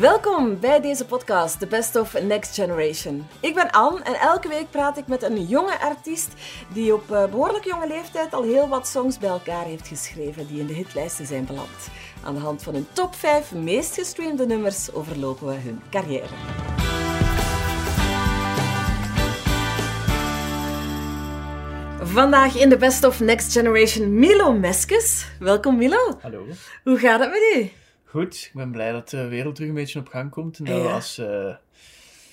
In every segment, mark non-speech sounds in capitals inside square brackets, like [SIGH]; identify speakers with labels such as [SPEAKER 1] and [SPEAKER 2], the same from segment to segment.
[SPEAKER 1] Welkom bij deze podcast, The Best of Next Generation. Ik ben Anne en elke week praat ik met een jonge artiest die op eh, behoorlijk jonge leeftijd al heel wat songs bij elkaar heeft geschreven die in de hitlijsten zijn beland. Aan de hand van hun top 5 meest gestreamde nummers overlopen we hun carrière. Vandaag in de Best of Next Generation Milo Meskes. Welkom Milo.
[SPEAKER 2] Hallo.
[SPEAKER 1] Hoe gaat het met u?
[SPEAKER 2] Goed, ik ben blij dat de wereld terug een beetje op gang komt en dat we
[SPEAKER 1] Ja.
[SPEAKER 2] als eh,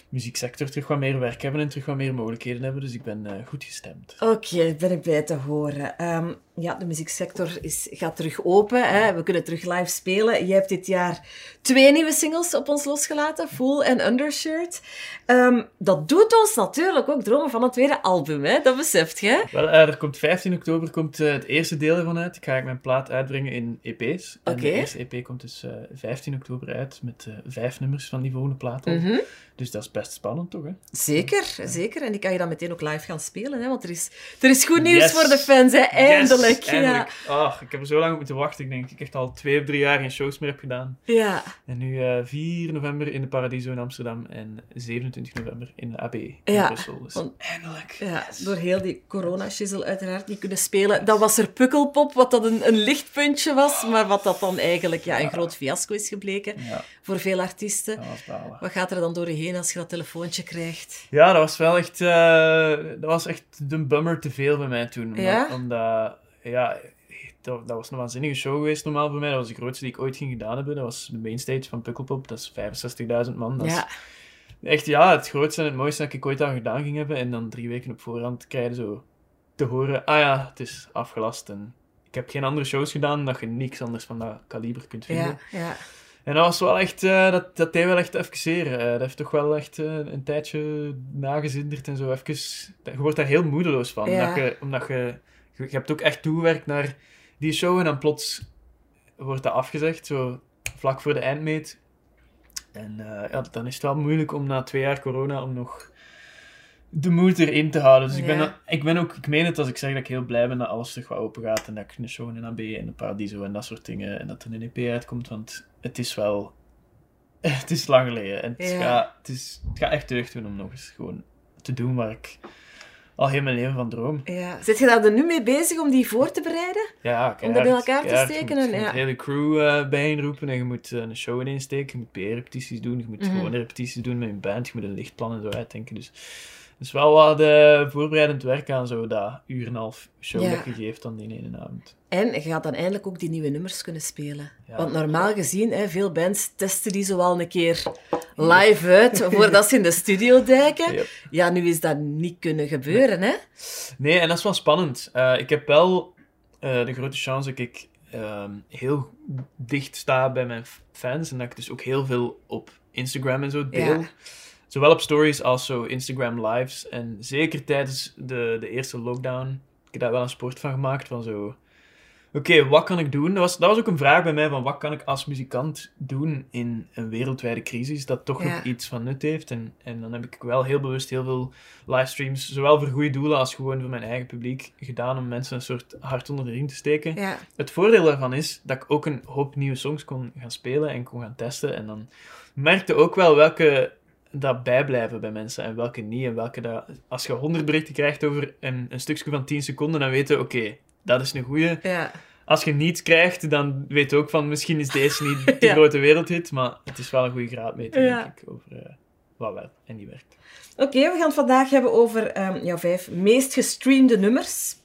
[SPEAKER 2] muzieksector terug wat meer werk hebben en terug wat meer mogelijkheden hebben. Dus ik ben eh, goed gestemd.
[SPEAKER 1] Oké, ben ik blij te horen. Ehm, ja, de muzieksector is, gaat terug open. Hè. We kunnen terug live spelen. Je hebt dit jaar twee nieuwe singles op ons losgelaten, Full en Undershirt. Ehm, dat doet ons natuurlijk ook dromen van een tweede album, hè? dat beseft je.
[SPEAKER 2] Wel, eh, er komt 15 oktober komt, eh, het eerste deel ervan uit. Ik ga mijn plaat uitbrengen in EP's. En
[SPEAKER 1] Oké.
[SPEAKER 2] de eerste EP komt dus eh, 15 oktober uit met vijf nummers van die volgende plaat. al.
[SPEAKER 1] Mhm.
[SPEAKER 2] Dus dat is best spannend, toch? Hè?
[SPEAKER 1] Zeker, zeker. En die kan je dan meteen ook live gaan spelen, hè? want er is, er is goed nieuws
[SPEAKER 2] Yes.
[SPEAKER 1] voor de fans, hè? eindelijk.
[SPEAKER 2] Yes, eindelijk. Ah, ik heb er zo lang op moeten wachten. Ik denk dat ik echt al twee of drie jaar geen shows meer heb gedaan.
[SPEAKER 1] Ja.
[SPEAKER 2] En nu eh 4 november in de Paradiso in Amsterdam en 27 november in de AB in
[SPEAKER 1] Ja,
[SPEAKER 2] Brussel. Dus
[SPEAKER 1] want-
[SPEAKER 2] eindelijk.
[SPEAKER 1] Ja, door heel die corona-shizzle uiteraard niet kunnen spelen. Dan was er Pukkelpop, wat dat een, een lichtpuntje was, maar wat dat dan eigenlijk ja, een groot fiasco is gebleken voor veel artiesten.
[SPEAKER 2] dat.
[SPEAKER 1] Wat gaat er dan door je heen als je dat telefoontje krijgt?
[SPEAKER 2] Ja, dat was wel echt... eh, dat was echt de bummer te veel bij mij toen. Omdat,
[SPEAKER 1] Ja?
[SPEAKER 2] omdat ja, dat, dat was een waanzinnige show geweest normaal voor mij. Dat was de grootste die ik ooit ging gedaan hebben. Dat was de mainstage van Pukkelpop. Dat is 65.000 man. Dat is
[SPEAKER 1] Ja,
[SPEAKER 2] echt ja, het grootste en het mooiste dat ik ooit aan gedaan ging hebben. En dan drie weken op voorhand krijgen zo te horen, ah ja, het is afgelast. En ik heb geen andere shows gedaan dat je niks anders van dat kaliber kunt vinden.
[SPEAKER 1] ja, ja.
[SPEAKER 2] En dat was wel echt, eh, dat, dat deed wel echt even zeer. Eh, dat heeft toch wel echt eh, een tijdje nagezinderd en zo. Even, je wordt daar heel moedeloos van.
[SPEAKER 1] Ja.
[SPEAKER 2] Omdat, je, omdat je, hebt ook echt toegewerkt naar die show en dan plots wordt dat afgezegd, zo vlak voor de eindmeet. En ja, dan is het wel moeilijk om na twee jaar corona om nog de moed erin te houden. Dus ik, ben, ik ben ook, ik meen het als ik zeg dat ik heel blij ben dat alles terug wat open gaat en dat ik een show in AB en een Paradiso en dat soort dingen en dat er een EP uitkomt, want het is wel, [LAUGHS] het is lang geleden en het,
[SPEAKER 1] Ja.
[SPEAKER 2] gaat, het, is, het gaat echt deugd doen om nog eens gewoon te doen waar ik al heel mijn leven van droom.
[SPEAKER 1] ja. Zit je daar er nu mee bezig om die voor te bereiden?
[SPEAKER 2] Ja,
[SPEAKER 1] Om dat bij
[SPEAKER 2] keihard,
[SPEAKER 1] elkaar te
[SPEAKER 2] keihard.
[SPEAKER 1] steken
[SPEAKER 2] Je
[SPEAKER 1] en-
[SPEAKER 2] moet, je
[SPEAKER 1] ja.
[SPEAKER 2] de hele crew eh bijeenroepen en je moet eh, een show ineensteken. Je moet PR-repetities doen, je moet
[SPEAKER 1] Mhm.
[SPEAKER 2] gewoon repetities doen met je band. Je moet een lichtplan en zo uitdenken. Dus is wel wat eh, voorbereidend werk aan zo dat uur en een half show
[SPEAKER 1] Ja.
[SPEAKER 2] dat je geeft dan die ene avond.
[SPEAKER 1] En je gaat dan eindelijk ook die nieuwe nummers kunnen spelen.
[SPEAKER 2] Ja.
[SPEAKER 1] Want normaal gezien, hè, veel bands testen die zo wel een keer live uit [LAUGHS] voordat ze in de studio duiken.
[SPEAKER 2] Yep.
[SPEAKER 1] Ja, nu is dat niet kunnen gebeuren, hè?
[SPEAKER 2] Nee, en dat is wel spannend. Eh, ik heb wel eh, de grote chance dat ik ehm, heel dicht sta bij mijn fans. En dat ik dus ook heel veel op Instagram en zo deel.
[SPEAKER 1] Ja.
[SPEAKER 2] Zowel op stories als zo Instagram lives. En zeker tijdens de, de eerste lockdown. Ik heb daar wel een sport van gemaakt. Van zo... Oké, wat kan ik doen? Dat was, dat was ook een vraag bij mij. Van wat kan ik als muzikant doen in een wereldwijde crisis? Dat toch
[SPEAKER 1] Ja.
[SPEAKER 2] nog iets van nut heeft. En, en dan heb ik wel heel bewust heel veel livestreams. Zowel voor goede doelen als gewoon voor mijn eigen publiek gedaan. Om mensen een soort hart onder de riem te steken.
[SPEAKER 1] Ja.
[SPEAKER 2] Het voordeel daarvan is dat ik ook een hoop nieuwe songs kon gaan spelen en kon gaan testen. En dan merkte ook wel welke dat bijblijven bij mensen en welke niet. En welke dat... Als je 100 berichten krijgt over een, een stukje van 10 seconden, dan weet je, oké, dat is een goeie.
[SPEAKER 1] Ja.
[SPEAKER 2] Als je niets krijgt, dan weet je ook van, misschien is deze niet [LAUGHS] de
[SPEAKER 1] Ja.
[SPEAKER 2] grote wereldhit, maar het is wel een goede graadmeter,
[SPEAKER 1] Ja.
[SPEAKER 2] denk ik, over eh, wat wel en niet werkt.
[SPEAKER 1] Oké, we gaan het vandaag hebben over ehm, jouw vijf meest gestreamde nummers.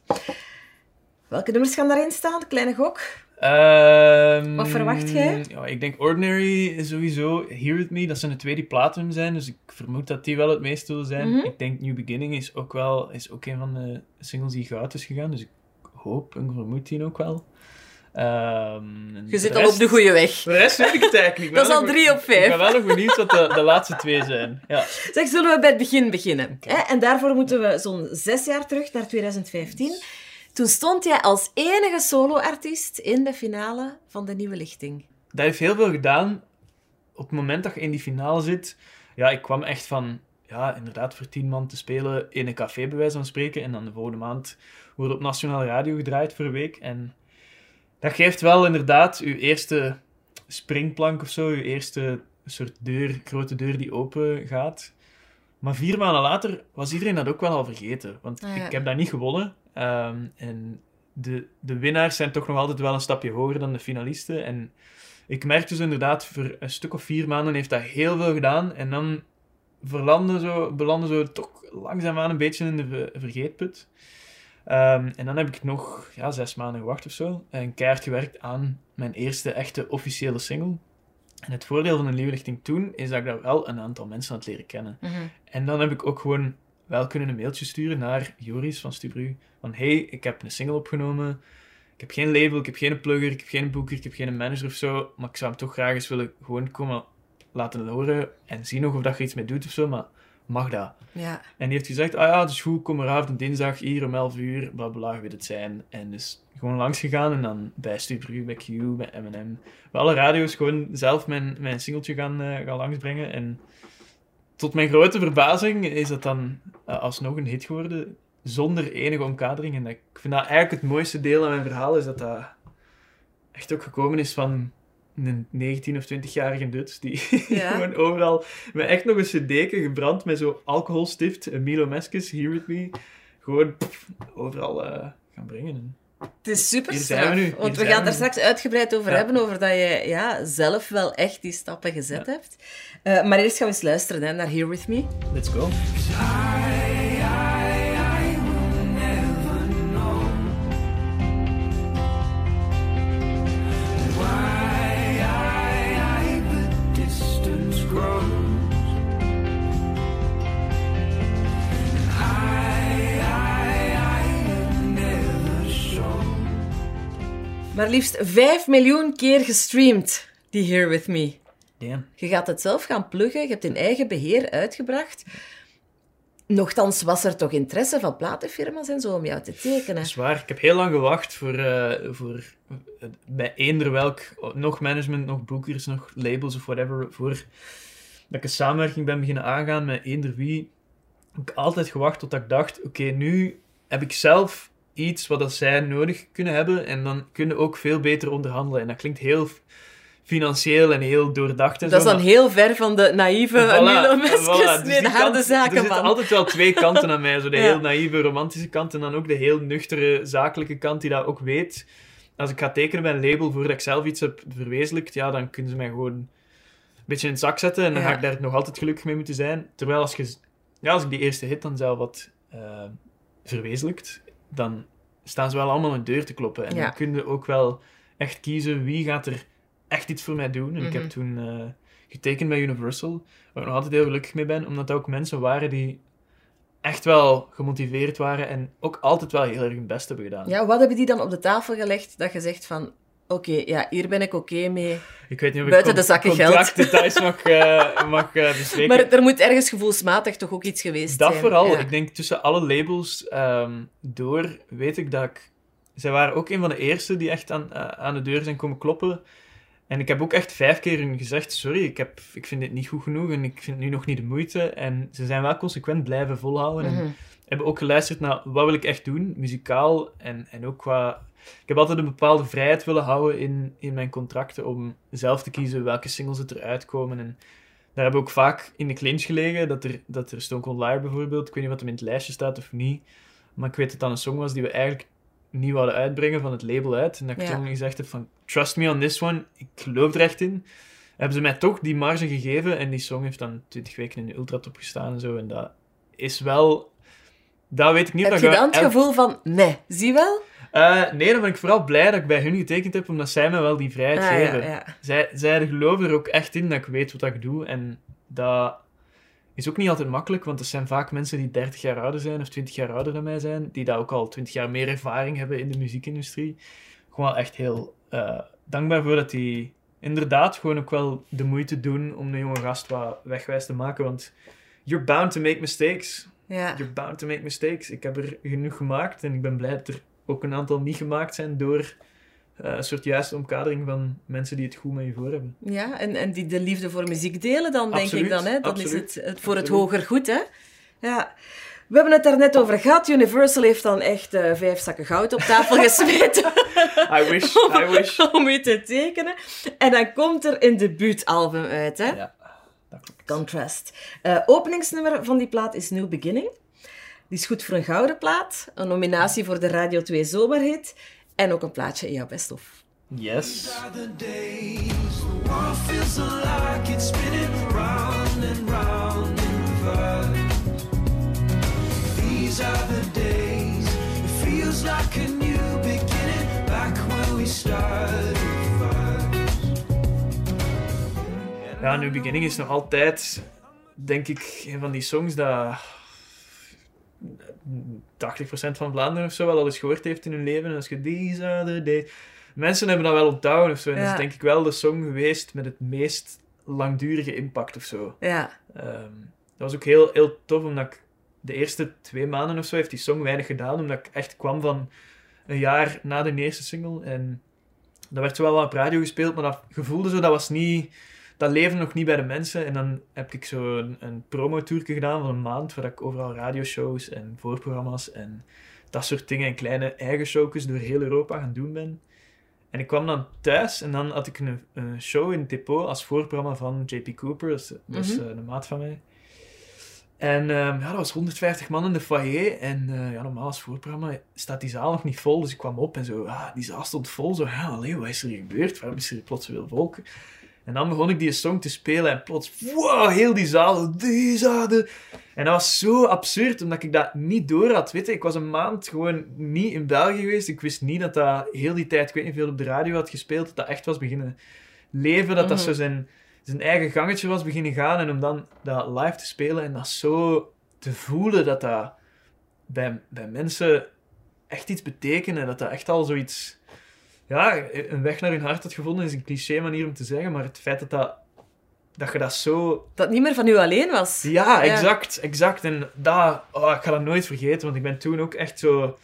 [SPEAKER 1] Welke nummers gaan daarin staan? Kleine gok.
[SPEAKER 2] Ehm,
[SPEAKER 1] Wat verwacht jij?
[SPEAKER 2] Ja, ik denk Ordinary is sowieso. Here With Me, dat zijn de twee die platinum zijn, dus ik vermoed dat die wel het meest zullen zijn.
[SPEAKER 1] Mhm.
[SPEAKER 2] Ik denk New Beginning is ook wel is ook een van de singles die goud is gegaan, dus ik hoop en vermoed die ook wel. Ehm,
[SPEAKER 1] Je zit al op de goede weg.
[SPEAKER 2] De rest weet ik het eigenlijk niet. Ik [LAUGHS]
[SPEAKER 1] Dat is al drie op
[SPEAKER 2] Ik
[SPEAKER 1] vijf.
[SPEAKER 2] ben wel nog benieuwd wat de, de laatste twee zijn. Ja.
[SPEAKER 1] Zeg, zullen we bij het begin beginnen? En daarvoor moeten we zo'n zes jaar terug, naar 2015. Toen stond jij als enige soloartiest in de finale van de Nieuwe Lichting.
[SPEAKER 2] dat heeft heel veel gedaan. Op het moment dat je in die finale zit, ja, ik kwam echt van, ja, inderdaad, voor tien man te spelen in een café, bij wijze van spreken. En dan de volgende maand wordt op Nationale Radio gedraaid voor een week. En dat geeft wel inderdaad uw eerste springplank of zo, uw eerste soort deur, grote deur die open gaat. Maar vier maanden later was iedereen dat ook wel al vergeten. Want
[SPEAKER 1] Ah, ja.
[SPEAKER 2] ik heb dat niet gewonnen. Ehm, en de, de winnaars zijn toch nog altijd wel een stapje hoger dan de finalisten. En ik merk dus inderdaad, voor een stuk of vier maanden heeft dat heel veel gedaan. En dan verlanden zo, belanden zo toch langzaamaan een beetje in de ver- vergeetput. Ehm, en dan heb ik nog ja, zes maanden gewacht of zo. En keihard gewerkt aan mijn eerste echte officiële single. En het voordeel van een nieuwlichting toen is dat ik daar wel een aantal mensen had leren kennen.
[SPEAKER 1] Mhm.
[SPEAKER 2] En dan heb ik ook gewoon wel kunnen een mailtje sturen naar Joris van Stubru. Van, hey, ik heb een single opgenomen. Ik heb geen label, ik heb geen plugger, ik heb geen boeker, ik heb geen manager of zo. Maar ik zou hem toch graag eens willen gewoon komen laten horen en zien nog of dat je iets mee doet of zo. Maar mag dat?
[SPEAKER 1] Ja.
[SPEAKER 2] En die heeft gezegd, ah ja, het is goed, kom eraf op dinsdag, hier om 11 uur, bla bla, weet het zijn. En dus gewoon langs gegaan en dan bij Stubru, bij Q, bij M&M. Bij alle radio's gewoon zelf mijn, mijn singeltje gaan, eh, gaan langsbrengen. En tot mijn grote verbazing is dat dan eh, alsnog een hit geworden, zonder enige omkadering. En ik vind dat eigenlijk het mooiste deel aan mijn verhaal, is dat dat echt ook gekomen is van een 19 of 20-jarige Duts, die [LAUGHS]
[SPEAKER 1] Ja.
[SPEAKER 2] gewoon overal, met echt nog een cd'tje gebrand met zo alcoholstift, Milo Meskes, Here With Me, gewoon pff, overal eh, gaan brengen.
[SPEAKER 1] Het is super
[SPEAKER 2] Hier zijn we nu,
[SPEAKER 1] Want we gaan daar
[SPEAKER 2] nu.
[SPEAKER 1] straks uitgebreid over
[SPEAKER 2] Ja.
[SPEAKER 1] hebben, over dat je ja, zelf wel echt die stappen gezet hebt. Eh, maar eerst gaan we eens luisteren hè, naar Here With Me.
[SPEAKER 2] Let's go.
[SPEAKER 1] Maar liefst 5 miljoen keer gestreamd, die Here With Me.
[SPEAKER 2] Damn.
[SPEAKER 1] Je gaat het zelf gaan pluggen, je hebt in eigen beheer uitgebracht. Nochtans was er toch interesse van platenfirma's en zo om jou te tekenen.
[SPEAKER 2] Dat is waar. Ik heb heel lang gewacht voor, eh, voor eh, bij eender welk, nog management, nog boekers, nog labels of whatever, voor dat ik een samenwerking ben beginnen aangaan met eender wie. Heb ik altijd gewacht tot ik dacht, oké, nu heb ik zelf iets wat dat zij nodig kunnen hebben en dan kunnen ook veel beter onderhandelen. En dat klinkt heel financieel en heel doordacht en
[SPEAKER 1] Dat is dan
[SPEAKER 2] maar-
[SPEAKER 1] heel ver van de naïeve
[SPEAKER 2] Voilà, voilà. Dus
[SPEAKER 1] nee, de harde
[SPEAKER 2] kant- Er
[SPEAKER 1] zaken
[SPEAKER 2] zitten altijd wel twee kanten aan mij. Zo de [LAUGHS]
[SPEAKER 1] Ja.
[SPEAKER 2] heel naïeve, romantische kant en dan ook de heel nuchtere, zakelijke kant die dat ook weet. Als ik ga tekenen bij een label voordat ik zelf iets heb verwezenlijkt, ja, dan kunnen ze mij gewoon een beetje in het zak zetten en dan
[SPEAKER 1] Ja.
[SPEAKER 2] ga ik daar nog altijd gelukkig mee moeten zijn. Terwijl als, je, ja, als ik die eerste hit dan zelf wat eh, verwezenlijkt, dan staan ze wel allemaal een deur te kloppen. En
[SPEAKER 1] Ja.
[SPEAKER 2] dan kun je ook wel echt kiezen wie gaat er echt iets voor mij doen. En ik
[SPEAKER 1] Mhm.
[SPEAKER 2] heb toen eh, getekend bij Universal, waar ik nog altijd heel gelukkig mee ben, omdat dat ook mensen waren die echt wel gemotiveerd waren en ook altijd wel heel erg hun best hebben gedaan.
[SPEAKER 1] Ja, wat hebben die dan op de tafel gelegd dat je zegt van... Oké, ja, hier ben ik oké mee.
[SPEAKER 2] Ik weet niet of
[SPEAKER 1] Buiten
[SPEAKER 2] ik
[SPEAKER 1] de zakken geld.
[SPEAKER 2] contractdetails mag, mag eh, bespreken.
[SPEAKER 1] Maar er moet ergens gevoelsmatig toch ook iets geweest
[SPEAKER 2] Dat
[SPEAKER 1] zijn.
[SPEAKER 2] vooral.
[SPEAKER 1] Ja.
[SPEAKER 2] Ik denk tussen alle labels ehm, door weet ik dat ik... Zij waren ook een van de eerste die echt aan, eh, aan de deur zijn komen kloppen. En ik heb ook echt vijf keer hun gezegd, sorry, ik, heb, ik vind dit niet goed genoeg en ik vind nu nog niet de moeite. En ze zijn wel consequent blijven volhouden. En
[SPEAKER 1] Mhm.
[SPEAKER 2] hebben ook geluisterd naar wat wil ik echt doen, muzikaal en, en ook qua... Ik heb altijd een bepaalde vrijheid willen houden in, in mijn contracten om zelf te kiezen welke singles het eruit komen. En daar hebben we ook vaak in de clinch gelegen, dat er, dat er Stone Cold Liar bijvoorbeeld, ik weet niet wat hem in het lijstje staat of niet, maar ik weet dat dat een song was die we eigenlijk niet wilden uitbrengen van het label uit. En dat ik
[SPEAKER 1] Ja.
[SPEAKER 2] toen gezegd heb van, trust me on this one, ik geloof er echt in. Hebben ze mij toch die marge gegeven en die song heeft dan 20 weken in de ultratop gestaan en zo. En dat is wel... Dat weet ik niet.
[SPEAKER 1] Heb
[SPEAKER 2] dat
[SPEAKER 1] je dan het gevoel van... Nee, zie wel?
[SPEAKER 2] Eh, nee, dan ben ik vooral blij dat ik bij hun getekend heb, omdat zij me wel die vrijheid
[SPEAKER 1] Ah,
[SPEAKER 2] geven.
[SPEAKER 1] ja.
[SPEAKER 2] Zij, zij geloven er ook echt in dat ik weet wat ik doe. En dat is ook niet altijd makkelijk, want er zijn vaak mensen die 30 jaar ouder zijn of 20 jaar ouder dan mij zijn, die daar ook al 20 jaar meer ervaring hebben in de muziekindustrie. Gewoon wel echt heel eh, dankbaar voor dat die inderdaad gewoon ook wel de moeite doen om de jonge gast wat wegwijs te maken, want you're bound to make mistakes.
[SPEAKER 1] Ja.
[SPEAKER 2] You're bound to make mistakes. Ik heb er genoeg gemaakt en ik ben blij dat er ook een aantal niet gemaakt zijn door eh, een soort juiste omkadering van mensen die het goed met je voor hebben.
[SPEAKER 1] Ja, en, en die de liefde voor muziek delen dan, denk ik dan. Hè? Dan
[SPEAKER 2] absoluut,
[SPEAKER 1] is het, het voor het hoger goed, hè. Ja. We hebben het daar net over gehad. Universal heeft dan echt eh, vijf zakken goud op tafel [LAUGHS] gesmeten
[SPEAKER 2] I wish, I wish.
[SPEAKER 1] om u te tekenen. En dan komt er een debuutalbum uit, hè?
[SPEAKER 2] Ja, dat klopt.
[SPEAKER 1] Contrast. Eh, openingsnummer van die plaat is New Beginning. Die is goed voor een gouden plaat, een nominatie voor de Radio 2 Zomerhit en ook een plaatje in jouw.
[SPEAKER 2] Yes.
[SPEAKER 3] round in reverse. These are the days it feels like a new beginning, back when we started.
[SPEAKER 2] Ja, New Beginning is nog altijd, denk ik, een van die songs dat 80% van Vlaanderen of zo wel al eens gehoord heeft in hun leven. En als je the days... Mensen hebben dat wel onthouden of zo. En dat is denk ik wel de song geweest met het meest langdurige impact of zo.
[SPEAKER 1] Ja,
[SPEAKER 2] Ehm, dat was ook heel, heel tof, omdat ik de eerste twee maanden of zo heeft die song weinig gedaan, omdat ik echt kwam van een jaar na de eerste single. En dat werd zo wel wat op radio gespeeld, maar dat gevoelde zo, dat was niet... Dat leefde nog niet bij de mensen. En dan heb ik zo een, een promotourke gedaan van een maand, waar ik overal radioshows en voorprogramma's en dat soort dingen en kleine eigen showjes door heel Europa gaan doen ben. En ik kwam dan thuis en dan had ik een, een show in het depot als voorprogramma van JP Cooper, dat is, dat is
[SPEAKER 1] Mhm.
[SPEAKER 2] eh, een maat van mij. En ehm, ja, dat was 150 man in de foyer. En eh, ja, normaal als voorprogramma staat die zaal nog niet vol. Dus ik kwam op en zo, ah, die zaal stond vol. Zo, ja, allee, wat is er hier gebeurd? Waarom is er plots zoveel volk? En dan begon ik die song te spelen en plots, wow, heel die zaal, die are En dat was zo absurd, omdat ik dat niet door had. Weet je, ik was een maand gewoon niet in België geweest. Ik wist niet dat dat heel die tijd, ik weet niet veel op de radio had gespeeld, dat dat echt was beginnen leven, dat dat
[SPEAKER 1] Mhm.
[SPEAKER 2] zo zijn, zijn eigen gangetje was beginnen gaan. En om dan dat live te spelen en dat zo te voelen, dat dat bij, bij mensen echt iets betekende. Dat dat echt al zoiets... Ja, een weg naar hun hart had gevonden is een cliché manier om te zeggen, maar het feit dat dat... Dat je dat zo
[SPEAKER 1] dat niet meer van u alleen was.
[SPEAKER 2] ja, exact, exact. En dat, oh, ik ga dat nooit vergeten, want ik ben toen ook echt zo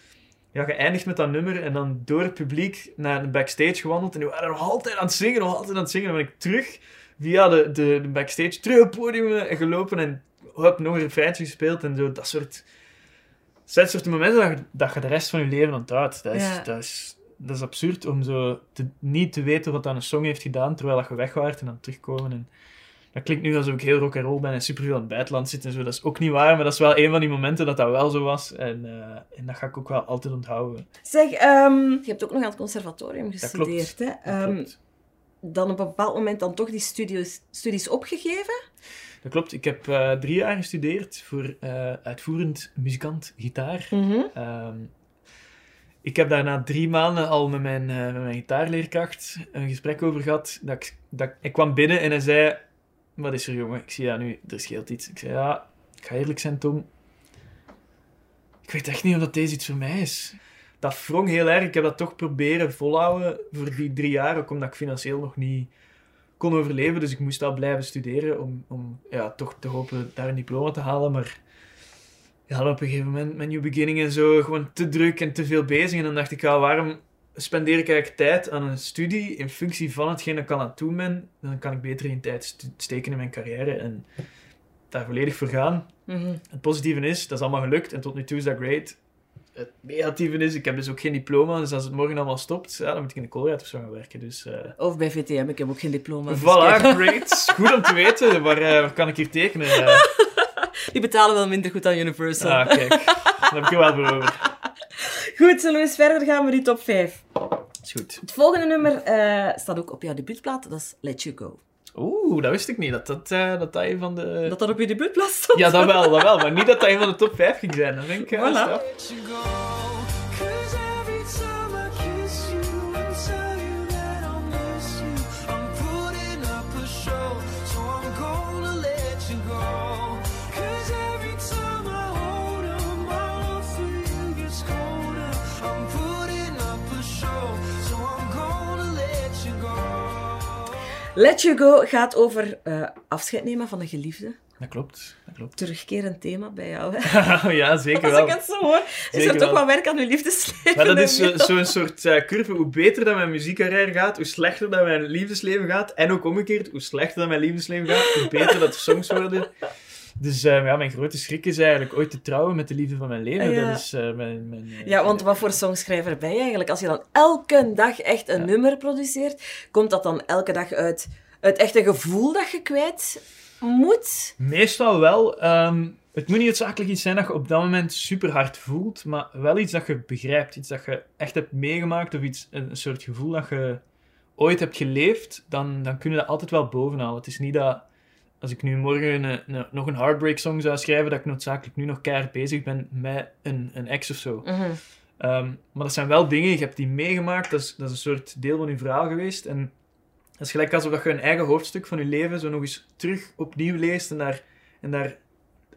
[SPEAKER 2] ja, geëindigd met dat nummer en dan door het publiek naar de backstage gewandeld en die waren nog altijd aan het zingen, nog altijd aan het zingen. Dan ben ik terug via de, de, de backstage terug op het podium eh, gelopen en heb nog een refreintje gespeeld en zo, dat soort... Dat soort momenten dat je, dat je de rest van je leven onthoudt. Dat is,
[SPEAKER 1] Ja.
[SPEAKER 2] dat is, dat is absurd om zo te, niet te weten wat aan een song heeft gedaan terwijl dat je weg waart en dan terugkomen. En dat klinkt nu alsof ik heel rock and roll ben en superveel in het buitenland zit en zo. Dat is ook niet waar, maar dat is wel een van die momenten dat dat wel zo was. En, eh, en dat ga ik ook wel altijd onthouden.
[SPEAKER 1] Zeg, ehm, je hebt ook nog aan het conservatorium
[SPEAKER 2] Dat klopt.
[SPEAKER 1] gestudeerd, hè?
[SPEAKER 2] Dat
[SPEAKER 1] Ehm,
[SPEAKER 2] klopt.
[SPEAKER 1] dan op een bepaald moment dan toch die studies, studies opgegeven?
[SPEAKER 2] Dat klopt. Ik heb eh, drie jaar gestudeerd voor eh, uitvoerend muzikant gitaar.
[SPEAKER 1] Mhm.
[SPEAKER 2] Ehm, ik heb daarna drie maanden al met mijn, eh, mijn gitaarleerkracht een gesprek over gehad. Dat ik, dat, ik kwam binnen en hij zei... Wat is er, jongen? Ik zie ja nu, er scheelt iets. Ik zei, ja, ik ga eerlijk zijn, Tom. Ik weet echt niet of dat deze iets voor mij is. Dat wrong heel erg. Ik heb dat toch proberen volhouden voor die drie jaar. Ook omdat ik financieel nog niet kon overleven. Dus ik moest wel blijven studeren om, om ja, toch te hopen daar een diploma te halen. Maar ja, op een gegeven moment met New Beginning en zo gewoon te druk en te veel bezig. En dan dacht ik, ja, waarom spendeer ik eigenlijk tijd aan een studie in functie van hetgeen dat ik aan het doen ben? Dan kan ik beter in tijd st- steken in mijn carrière en daar volledig voor gaan.
[SPEAKER 1] Mhm.
[SPEAKER 2] Het positieve is, dat is allemaal gelukt en tot nu toe is dat great. Het negatieve is, ik heb dus ook geen diploma, dus als het morgen allemaal stopt, ja, dan moet ik in de koolruit of zo gaan werken. Dus eh
[SPEAKER 1] Of bij VTM, ik heb ook geen diploma. dus
[SPEAKER 2] voilà, great. Goed om te weten, waar, eh, waar kan ik hier tekenen? [LAUGHS]
[SPEAKER 1] Die betalen wel minder goed dan Universal.
[SPEAKER 2] ah, kijk, daar heb ik wel voor over.
[SPEAKER 1] Goed, zullen we eens verder gaan met die top 5?
[SPEAKER 2] Is goed.
[SPEAKER 1] Het volgende nummer eh, staat ook op jouw debuutplaat, dat is Let You Go.
[SPEAKER 2] Oeh, dat wist ik niet. Dat dat, eh, dat, dat een van de...
[SPEAKER 1] Dat dat op je debuutplaat stond?
[SPEAKER 2] Ja, dat wel, dat wel. Maar niet dat dat een van de top 5 ging zijn. Dat vind ik eh,
[SPEAKER 1] Voilà.
[SPEAKER 3] Let You Go
[SPEAKER 1] gaat over eh, afscheid nemen van een geliefde.
[SPEAKER 2] Dat klopt, dat klopt.
[SPEAKER 1] Terugkerend thema bij jou, hè? [LAUGHS]
[SPEAKER 2] ja, zeker
[SPEAKER 1] Als
[SPEAKER 2] wel.
[SPEAKER 1] ik het zo hoor, is
[SPEAKER 2] Zeker
[SPEAKER 1] er toch
[SPEAKER 2] wel.
[SPEAKER 1] werk aan je liefdesleven.
[SPEAKER 2] Maar dat is zo- zo'n soort eh, curve. Hoe beter dat mijn muziekcarrière gaat, hoe slechter dat mijn liefdesleven gaat. En ook omgekeerd, hoe slechter dat mijn liefdesleven gaat, hoe beter dat de songs worden. Dus eh, ja, mijn grote schrik is eigenlijk ooit te trouwen met de liefde van mijn leven.
[SPEAKER 1] Ah, ja.
[SPEAKER 2] Dat is eh, mijn... mijn eh,
[SPEAKER 1] Ja, want wat voor songschrijver ben je eigenlijk? Als je dan elke dag echt een
[SPEAKER 2] Ja.
[SPEAKER 1] nummer produceert, komt dat dan elke dag uit, uit echt een gevoel dat je kwijt moet?
[SPEAKER 2] Meestal wel. ehm, het moet niet noodzakelijk iets zijn dat je op dat moment super hard voelt, maar wel iets dat je begrijpt. Iets dat je echt hebt meegemaakt of iets, een, een soort gevoel dat je ooit hebt geleefd, dan, dan kun je dat altijd wel bovenhalen. Het is niet dat als ik nu morgen een, een- nog een heartbreak song zou schrijven, dat ik noodzakelijk nu nog keihard bezig ben met een, een ex of zo.
[SPEAKER 1] Mhm.
[SPEAKER 2] Ehm, maar dat zijn wel dingen, je hebt die meegemaakt, dat is, dat is een soort deel van je verhaal geweest. En dat is gelijk alsof je een eigen hoofdstuk van je leven zo nog eens terug opnieuw leest en daar, en daar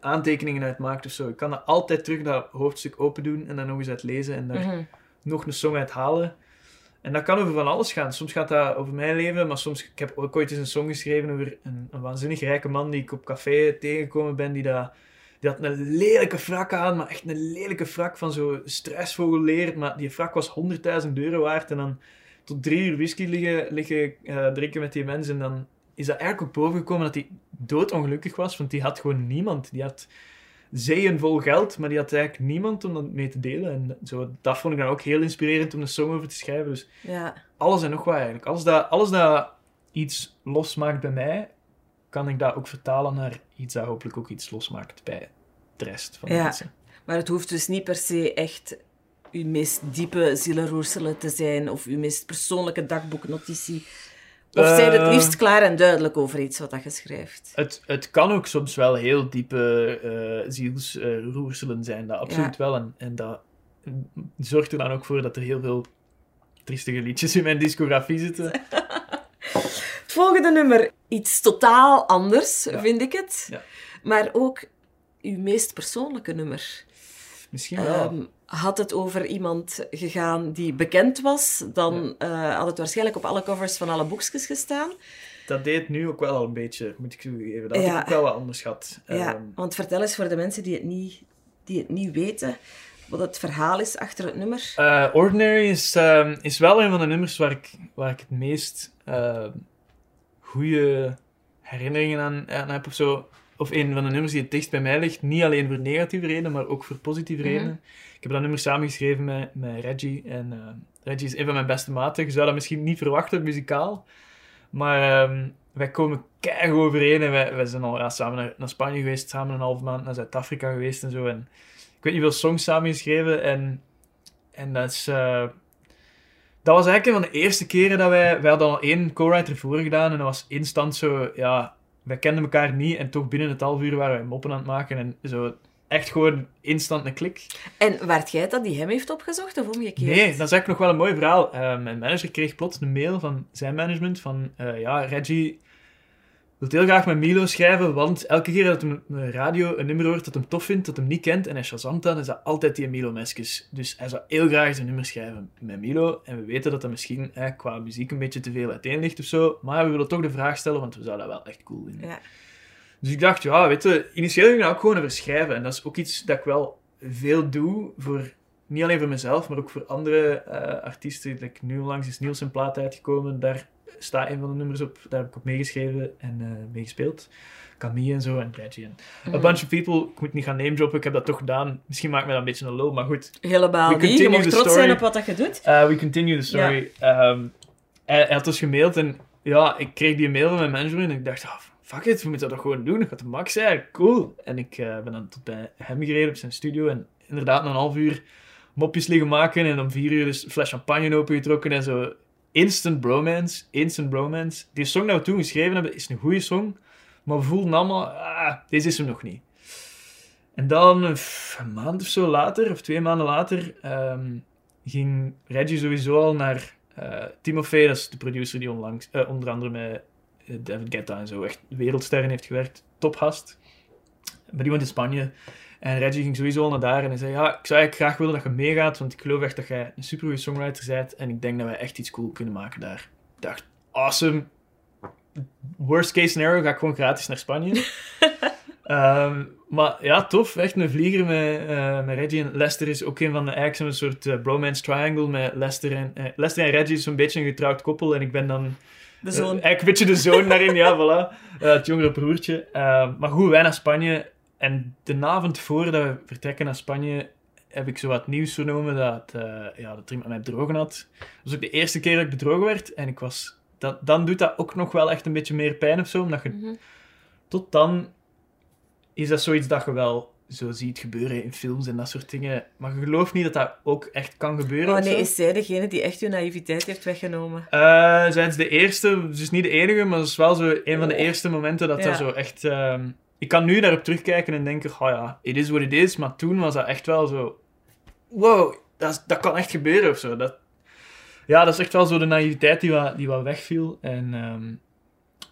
[SPEAKER 2] aantekeningen uit maakt of zo. Ik kan dat altijd terug dat hoofdstuk open doen en dan nog eens uit lezen en daar
[SPEAKER 1] Mhm.
[SPEAKER 2] nog een song uit halen. En dat kan over van alles gaan. Soms gaat dat over mijn leven, maar soms... Ik heb ook ooit eens een song geschreven over een, een waanzinnig rijke man die ik op café tegengekomen ben, die, dat, die had een lelijke frak aan, maar echt een lelijke frak van zo struisvogelleer. Maar die frak was 100.000 euro waard en dan tot drie uur whisky liggen, liggen eh, drinken met die mensen. En dan is dat eigenlijk ook bovengekomen dat hij doodongelukkig was, want die had gewoon niemand. Die had zeeën vol geld, maar die had eigenlijk niemand om dat mee te delen. En zo, dat vond ik dan ook heel inspirerend om een song over te schrijven. Dus
[SPEAKER 1] Ja.
[SPEAKER 2] alles en nog wat eigenlijk. Alles dat, alles dat iets losmaakt bij mij, kan ik dat ook vertalen naar iets dat hopelijk ook iets losmaakt bij de rest van de
[SPEAKER 1] Ja.
[SPEAKER 2] mensen.
[SPEAKER 1] Maar het hoeft dus niet per se echt uw meest diepe zielenroerselen te zijn of uw meest persoonlijke dagboeknotitie. Of
[SPEAKER 2] Eh.
[SPEAKER 1] zijn het liefst klaar en duidelijk over iets wat dat je schrijft?
[SPEAKER 2] Het, het kan ook soms wel heel diepe eh zielsroerselen zijn, dat absoluut wel. En, en dat zorgt er dan ook voor dat er heel veel triestige liedjes in mijn discografie zitten. [LAUGHS]
[SPEAKER 1] Het volgende nummer, iets totaal anders,
[SPEAKER 2] Ja.
[SPEAKER 1] vind ik het.
[SPEAKER 2] Ja.
[SPEAKER 1] Maar ook uw meest persoonlijke nummer.
[SPEAKER 2] Misschien wel.
[SPEAKER 1] Had het over iemand gegaan die bekend was, dan eh, had het waarschijnlijk op alle covers van alle boekjes gestaan.
[SPEAKER 2] dat deed nu ook wel al een beetje, moet ik toegeven. Dat had
[SPEAKER 1] Ja.
[SPEAKER 2] ik ook wel wat anders gehad.
[SPEAKER 1] Ja,
[SPEAKER 2] Ehm,
[SPEAKER 1] want vertel eens voor de mensen die het niet, die het niet weten, wat het verhaal is achter het nummer.
[SPEAKER 2] Eh, Ordinary is, ehm, is wel een van de nummers waar ik, waar ik het meest uh, goede herinneringen aan, aan heb of zo. Of een van de nummers die het dichtst bij mij ligt. Niet alleen voor negatieve redenen, maar ook voor positieve
[SPEAKER 1] Mhm.
[SPEAKER 2] redenen. Ik heb dat nummer samengeschreven met, met Reggie. En eh, Reggie is een van mijn beste maten. Je zou dat misschien niet verwachten, muzikaal. Maar ehm, wij komen keihard overeen. En wij, wij zijn al ja, samen naar, naar Spanje geweest. Samen een half maand naar Zuid-Afrika geweest en zo. En ik weet niet hoeveel songs samengeschreven. En, en dat is... eh, dat was eigenlijk een van de eerste keren dat wij... Wij hadden al één co-writer voor gedaan. En dat was instant zo... Ja, wij kenden elkaar niet. En toch binnen het half uur waren wij moppen aan het maken. En zo... Echt gewoon instant een klik.
[SPEAKER 1] En waart jij dat die hem heeft opgezocht of omgekeerd?
[SPEAKER 2] Nee, dat is eigenlijk nog wel een mooi verhaal. Eh, mijn manager kreeg plots een mail van zijn management van... eh, ja, Reggie wil heel graag met Milo schrijven, want elke keer dat hij op de radio een nummer hoort dat hem tof vindt, dat hem niet kent, en hij shazamt dan, is dat altijd die Milo-meskes. Dus hij zou heel graag zijn nummer schrijven met Milo. En we weten dat dat misschien eh, qua muziek een beetje te veel uiteen ligt of zo. Maar we willen toch de vraag stellen, want we zouden dat wel echt cool vinden.
[SPEAKER 1] Ja.
[SPEAKER 2] Dus ik dacht, ja, weet je, initieel ging ik dat ook gewoon over schrijven. En dat is ook iets dat ik wel veel doe, voor, niet alleen voor mezelf, maar ook voor andere eh, artiesten. Like, nu onlangs is Niels een plaat uitgekomen, daar staat een van de nummers op, daar heb ik op meegeschreven en eh meegespeeld. Camille en zo, en Reggie en a bunch of people. Ik moet niet gaan namedroppen, ik heb dat toch gedaan. Misschien maakt mij dat een beetje een lul, maar goed.
[SPEAKER 1] Helemaal niet. Je mag
[SPEAKER 2] the
[SPEAKER 1] trots zijn op wat dat je doet.
[SPEAKER 2] Uh, we continue the story. Ehm, hij, hij had dus gemaild en ja, ik kreeg die mail van mijn manager en ik dacht, ah, fuck it, we moeten dat toch gewoon doen. Dat gaat de max zijn, cool. En ik eh, ben dan tot bij hem gereden op zijn studio en inderdaad na een half uur mopjes liggen maken en om vier uur dus een fles champagne opengetrokken en zo. Instant bromance, instant bromance. Die song dat we toen geschreven hebben is een goede song, maar we voelden allemaal, ah, deze is hem nog niet. En dan een maand of zo later, of twee maanden later, ehm, ging Reggie sowieso al naar eh Timofey, dat is de producer die onlangs, eh, onder andere met eh, David Guetta en zo echt wereldsterren heeft gewerkt, tophast. Maar die woont in Spanje. En Reggie ging sowieso al naar daar en hij zei, ja, ik zou eigenlijk graag willen dat je meegaat, want ik geloof echt dat jij een supergoeie songwriter bent en ik denk dat wij echt iets cool kunnen maken daar. Ik dacht, awesome. Worst case scenario, ga ik gewoon gratis naar Spanje. [LAUGHS] Ehm, maar ja, tof. Echt een vlieger met, eh, met Reggie. En Lester is ook een van de eigenlijk zo'n soort eh, bromance triangle met Lester en, eh, Lester en Reggie is zo'n beetje een getrouwd koppel. En ik ben dan
[SPEAKER 1] De zoon.
[SPEAKER 2] Eigenlijk een beetje de zoon daarin, ja, voilà. Het jongere broertje. Eh, maar goed, wij naar Spanje. En de avond voordat we vertrekken naar Spanje, heb ik zo wat nieuws vernomen dat, eh, ja, dat iemand mij bedrogen had. Dat was ook de eerste keer dat ik bedrogen werd. En ik was... Dat, dan doet dat ook nog wel echt een beetje meer pijn of zo, omdat je
[SPEAKER 1] Mhm.
[SPEAKER 2] tot dan is dat zoiets dat je wel zo ziet gebeuren in films en dat soort dingen. Maar je gelooft niet dat dat ook echt kan gebeuren.
[SPEAKER 1] Oh nee, is zij degene die echt uw naïviteit heeft weggenomen?
[SPEAKER 2] Eh, zij is de eerste, dus niet de enige, maar het is wel zo een van de eerste momenten dat
[SPEAKER 1] Ja.
[SPEAKER 2] dat zo echt... ehm, ik kan nu daarop terugkijken en denken, oh ja, it is what it is, maar toen was dat echt wel zo... Wow, dat, dat kan echt gebeuren of zo. Dat, ja, dat is echt wel zo de naïviteit die wat, die wat wegviel. En ehm,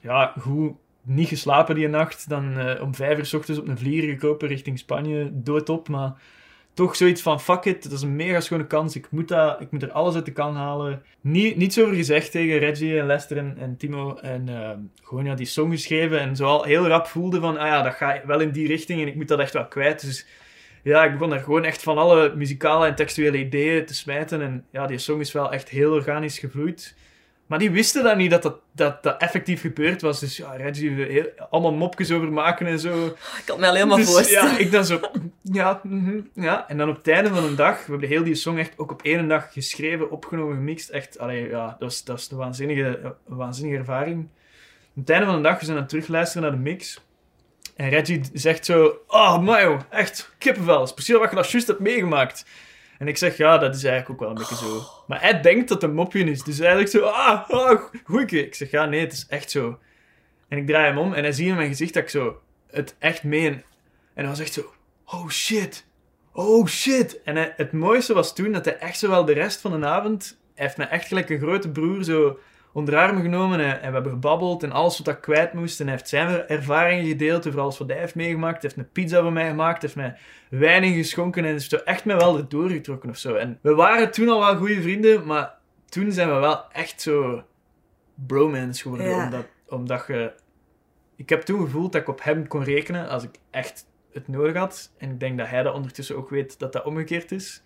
[SPEAKER 2] ja, goed, niet geslapen die nacht, dan eh, om vijf uur s ochtends op een vlieger gekropen richting Spanje, doodop, maar toch zoiets van, fuck it, dat is een mega schone kans, ik moet, dat, ik moet er alles uit de kan halen. Niet, niets over gezegd tegen Reggie en Lester en, Timo, en ehm, gewoon ja, die song geschreven, en zo al heel rap voelde van, ah ja, dat gaat wel in die richting, en ik moet dat echt wel kwijt, dus ja, ik begon daar gewoon echt van alle muzikale en textuele ideeën te smijten, en ja, die song is wel echt heel organisch gevloeid. Maar die wisten dan niet dat dat, dat, dat effectief gebeurd was. Dus ja, Reggie, heel, allemaal mopjes over maken en zo.
[SPEAKER 1] Ik kan me al helemaal
[SPEAKER 2] Dus,
[SPEAKER 1] voorstellen.
[SPEAKER 2] ja, ik dan zo... Ja, mhm, ja. En dan op het einde van een dag... We hebben heel die song echt ook op één dag geschreven, opgenomen, gemixt. Echt, allee, ja, dat was, dat is een waanzinnige, een waanzinnige ervaring. Op het einde van de dag, we zijn aan het terugluisteren naar de mix. En Reggie zegt zo... Oh, Mayo, echt kippenvel. Dat is precies wat je dat juist hebt meegemaakt. En ik zeg, ja, dat is eigenlijk ook wel een beetje zo. Maar hij denkt dat het een mopje is. Dus eigenlijk zo, ah, ah goeie. Ik zeg, ja, nee, het is echt zo. En ik draai hem om en hij ziet in mijn gezicht dat ik zo het echt meen. En hij was echt zo, oh shit, oh shit. En het mooiste was toen dat hij echt zo wel de rest van de avond, hij heeft me echt gelijk een grote broer zo onder armen genomen en, en we hebben gebabbeld en alles wat ik kwijt moest. En hij heeft zijn ervaringen gedeeld over alles wat hij heeft meegemaakt. Hij heeft een pizza voor mij gemaakt, heeft mij wijn ingeschonken en heeft zo echt mij wel erdoor getrokken of zo. En we waren toen al wel goede vrienden, maar toen zijn we wel echt zo bromance geworden.
[SPEAKER 1] Ja.
[SPEAKER 2] Omdat, omdat je... Ik heb toen gevoeld dat ik op hem kon rekenen als ik echt het nodig had. En ik denk dat hij dat ondertussen ook weet dat dat omgekeerd is.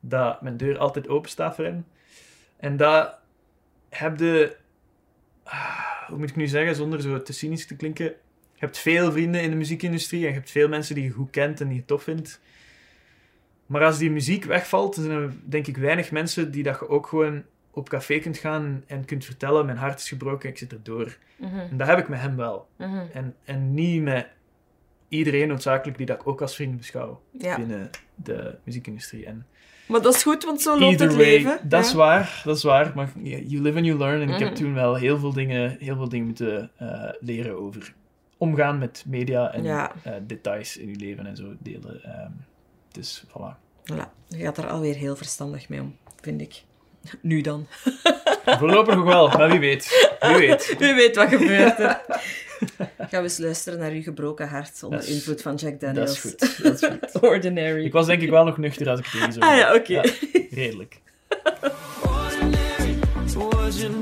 [SPEAKER 2] Dat mijn deur altijd open staat voor hem. En dat heb je... ah, Hoe moet ik nu zeggen, zonder zo te cynisch te klinken... Je hebt veel vrienden in de muziekindustrie en je hebt veel mensen die je goed kent en die je tof vindt. Maar als die muziek wegvalt, dan zijn er denk ik weinig mensen die dat je ook gewoon op café kunt gaan en kunt vertellen, mijn hart is gebroken, ik zit erdoor.
[SPEAKER 1] Mhm,
[SPEAKER 2] En dat heb ik met hem wel.
[SPEAKER 1] mhm.
[SPEAKER 2] En, en niet met iedereen noodzakelijk die dat ik ook als vriend beschouw
[SPEAKER 1] Ja.
[SPEAKER 2] binnen de muziekindustrie. En
[SPEAKER 1] Maar dat is goed, want zo loopt
[SPEAKER 2] either
[SPEAKER 1] het
[SPEAKER 2] way,
[SPEAKER 1] leven.
[SPEAKER 2] dat is
[SPEAKER 1] ja.
[SPEAKER 2] waar, dat is waar. Maar you live and you learn. En ik heb
[SPEAKER 1] Mhm.
[SPEAKER 2] toen wel heel veel dingen, heel veel dingen moeten eh, leren over omgaan met media en
[SPEAKER 1] Ja.
[SPEAKER 2] eh, details in je leven en zo delen. Ehm, dus voilà.
[SPEAKER 1] Voilà. Je gaat er alweer heel verstandig mee om, vind ik. Nu dan.
[SPEAKER 2] Voorlopig nog wel, maar wie weet. Wie weet. [LAUGHS]
[SPEAKER 1] U weet wat gebeurt er. [LAUGHS] Gaan we eens luisteren naar uw gebroken hart onder
[SPEAKER 2] Dat is-
[SPEAKER 1] invloed van Jack
[SPEAKER 2] Dat
[SPEAKER 1] Daniels.
[SPEAKER 2] is goed. Dat is goed. [LAUGHS]
[SPEAKER 1] Ordinary.
[SPEAKER 2] Ik was denk ik wel nog nuchter als ik het deze
[SPEAKER 1] Ah ja, oké.
[SPEAKER 2] redelijk.
[SPEAKER 3] Ordinary wasn't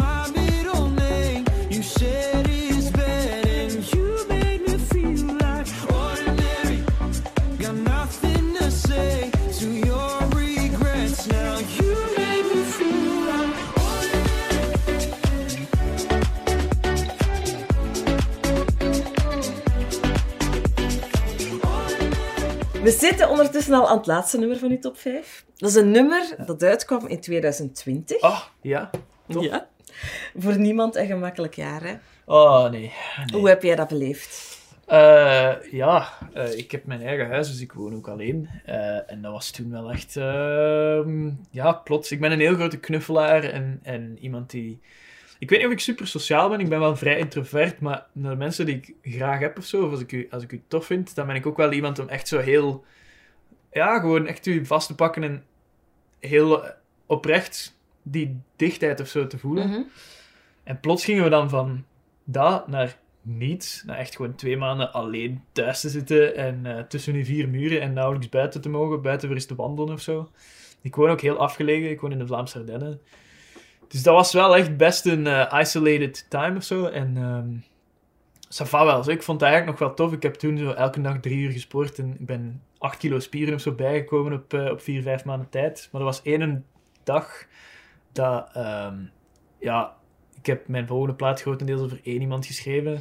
[SPEAKER 1] We zitten ondertussen al aan het laatste nummer van uw top 5. Dat is een nummer dat uitkwam in 2020.
[SPEAKER 2] Oh, ja. top.
[SPEAKER 1] Ja. Voor niemand een gemakkelijk jaar, hè?
[SPEAKER 2] Oh, nee. nee.
[SPEAKER 1] Hoe heb jij dat beleefd?
[SPEAKER 2] Eh, ja, eh, ik heb mijn eigen huis, dus ik woon ook alleen. Eh, en dat was toen wel echt... ehm, ja, plots. Ik ben een heel grote knuffelaar en, en iemand die... Ik weet niet of ik super sociaal ben, ik ben wel vrij introvert, maar naar de mensen die ik graag heb of zo, of als ik, u, als ik u tof vind, dan ben ik ook wel iemand om echt zo heel... Ja, gewoon echt u vast te pakken en heel oprecht die dichtheid of zo te voelen.
[SPEAKER 1] Mhm.
[SPEAKER 2] En plots gingen we dan van dat naar niets, naar echt gewoon twee maanden alleen thuis te zitten en eh, tussen die vier muren en nauwelijks buiten te mogen, buiten weer eens te wandelen of zo. Ik woon ook heel afgelegen, ik woon in de Vlaamse Ardennen. Dus dat was wel echt best een eh, isolated time of zo. En ehm ça va wel. Zo. Ik vond het eigenlijk nog wel tof. Ik heb toen zo elke dag drie uur gesport en ik ben acht kilo spieren of zo bijgekomen op, eh, op vier, vijf maanden tijd. Maar er was één dag dat, ehm, ja, ik heb mijn volgende plaat grotendeels over één iemand geschreven.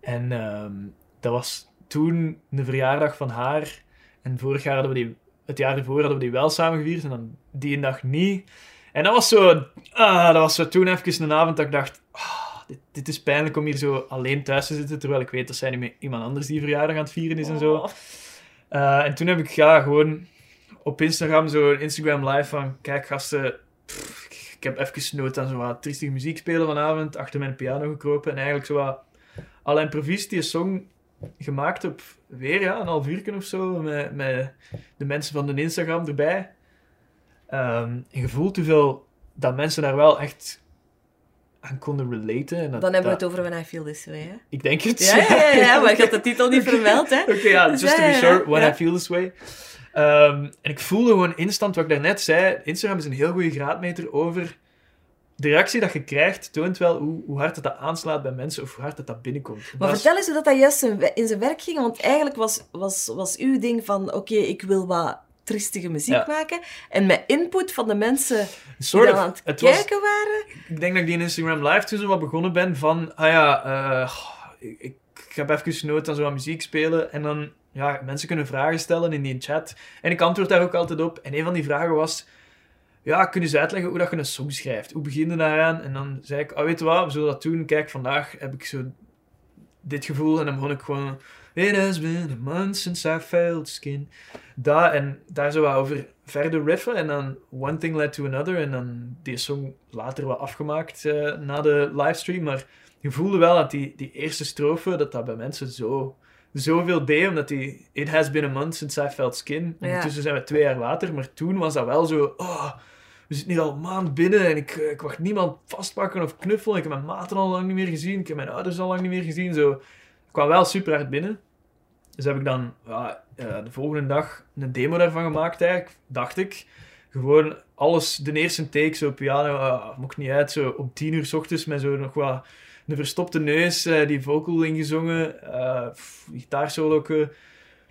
[SPEAKER 2] En ehm, dat was toen de verjaardag van haar. En vorig jaar hadden we die, het jaar ervoor hadden we die wel samen gevierd. En dan die dag niet. En dat was zo, ah, dat was zo toen even een avond dat ik dacht, ah, dit, dit is pijnlijk om hier zo alleen thuis te zitten, terwijl ik weet dat zij niet met iemand anders die verjaardag aan het vieren is en zo.
[SPEAKER 1] Oh.
[SPEAKER 2] Eh, en toen heb ik ja, gewoon op Instagram zo een Instagram live van, kijk gasten, pff, ik heb even nood aan zo wat triestige muziek spelen vanavond, achter mijn piano gekropen en eigenlijk zo wat Alain Provis die song gemaakt op weer ja, een half uur of zo, met, met de mensen van de Instagram erbij. Ehm, je voelt hoeveel dat mensen daar wel echt aan konden relaten. En dat,
[SPEAKER 1] Dan hebben we
[SPEAKER 2] dat-
[SPEAKER 1] het over When I Feel This Way, hè?
[SPEAKER 2] Ik denk het.
[SPEAKER 1] Ja, ja, ja, ja, maar ik had de titel niet vermeld, hè? [LAUGHS]
[SPEAKER 2] Oké, ja, just to be sure, when. I feel this way. Ehm, en ik voelde gewoon instant, wat ik daarnet zei, Instagram is een heel goede graadmeter over... De reactie dat je krijgt, toont wel hoe, hoe hard het dat aanslaat bij mensen, of hoe hard het dat binnenkomt.
[SPEAKER 1] Maar
[SPEAKER 2] Dat is-
[SPEAKER 1] vertel eens hoe dat, dat juist in in zijn werk ging, want eigenlijk was, was, was uw ding van, oké, ik wil wat triestige muziek
[SPEAKER 2] Ja.
[SPEAKER 1] maken, en met input van de mensen die
[SPEAKER 2] of.
[SPEAKER 1] aan het,
[SPEAKER 2] Het was-
[SPEAKER 1] kijken waren.
[SPEAKER 2] ik denk dat ik die in Instagram Live toen zo wat begonnen ben van, ah ja, eh, ik, ik heb even nood aan zo wat muziek spelen en dan, ja, mensen kunnen vragen stellen in die chat en ik antwoord daar ook altijd op. En een van die vragen was, ja, kun je eens uitleggen hoe dat je een song schrijft? Hoe begin je daaraan? En dan zei ik, oh, weet je wat, we zullen dat doen. Kijk, vandaag heb ik zo dit gevoel en dan begon ik gewoon, it has been a month since I felt skin. Dat en daar zo wat over verder riffen en dan one thing led to another en dan die song later wat afgemaakt eh, na de livestream, maar je voelde wel dat die, die eerste strofe, dat dat bij mensen zo zoveel deed, omdat die it has been a month since I felt skin.
[SPEAKER 1] Ja.
[SPEAKER 2] Ondertussen zijn we twee jaar later, maar toen was dat wel zo, oh, we zitten hier al een maand binnen en ik, eh, ik mag niemand vastpakken of knuffelen. Ik heb mijn maten al lang niet meer gezien, ik heb mijn ouders al lang niet meer gezien. Zo. Kwam wel super hard binnen. Dus heb ik dan ja, eh, de volgende dag een demo daarvan gemaakt, eigenlijk, dacht ik. Gewoon alles, de eerste take, zo piano, eh, mocht niet uit, zo om tien uur s ochtends met zo nog wat een verstopte neus, eh, die vocal ingezongen, pff, gitaarsolo,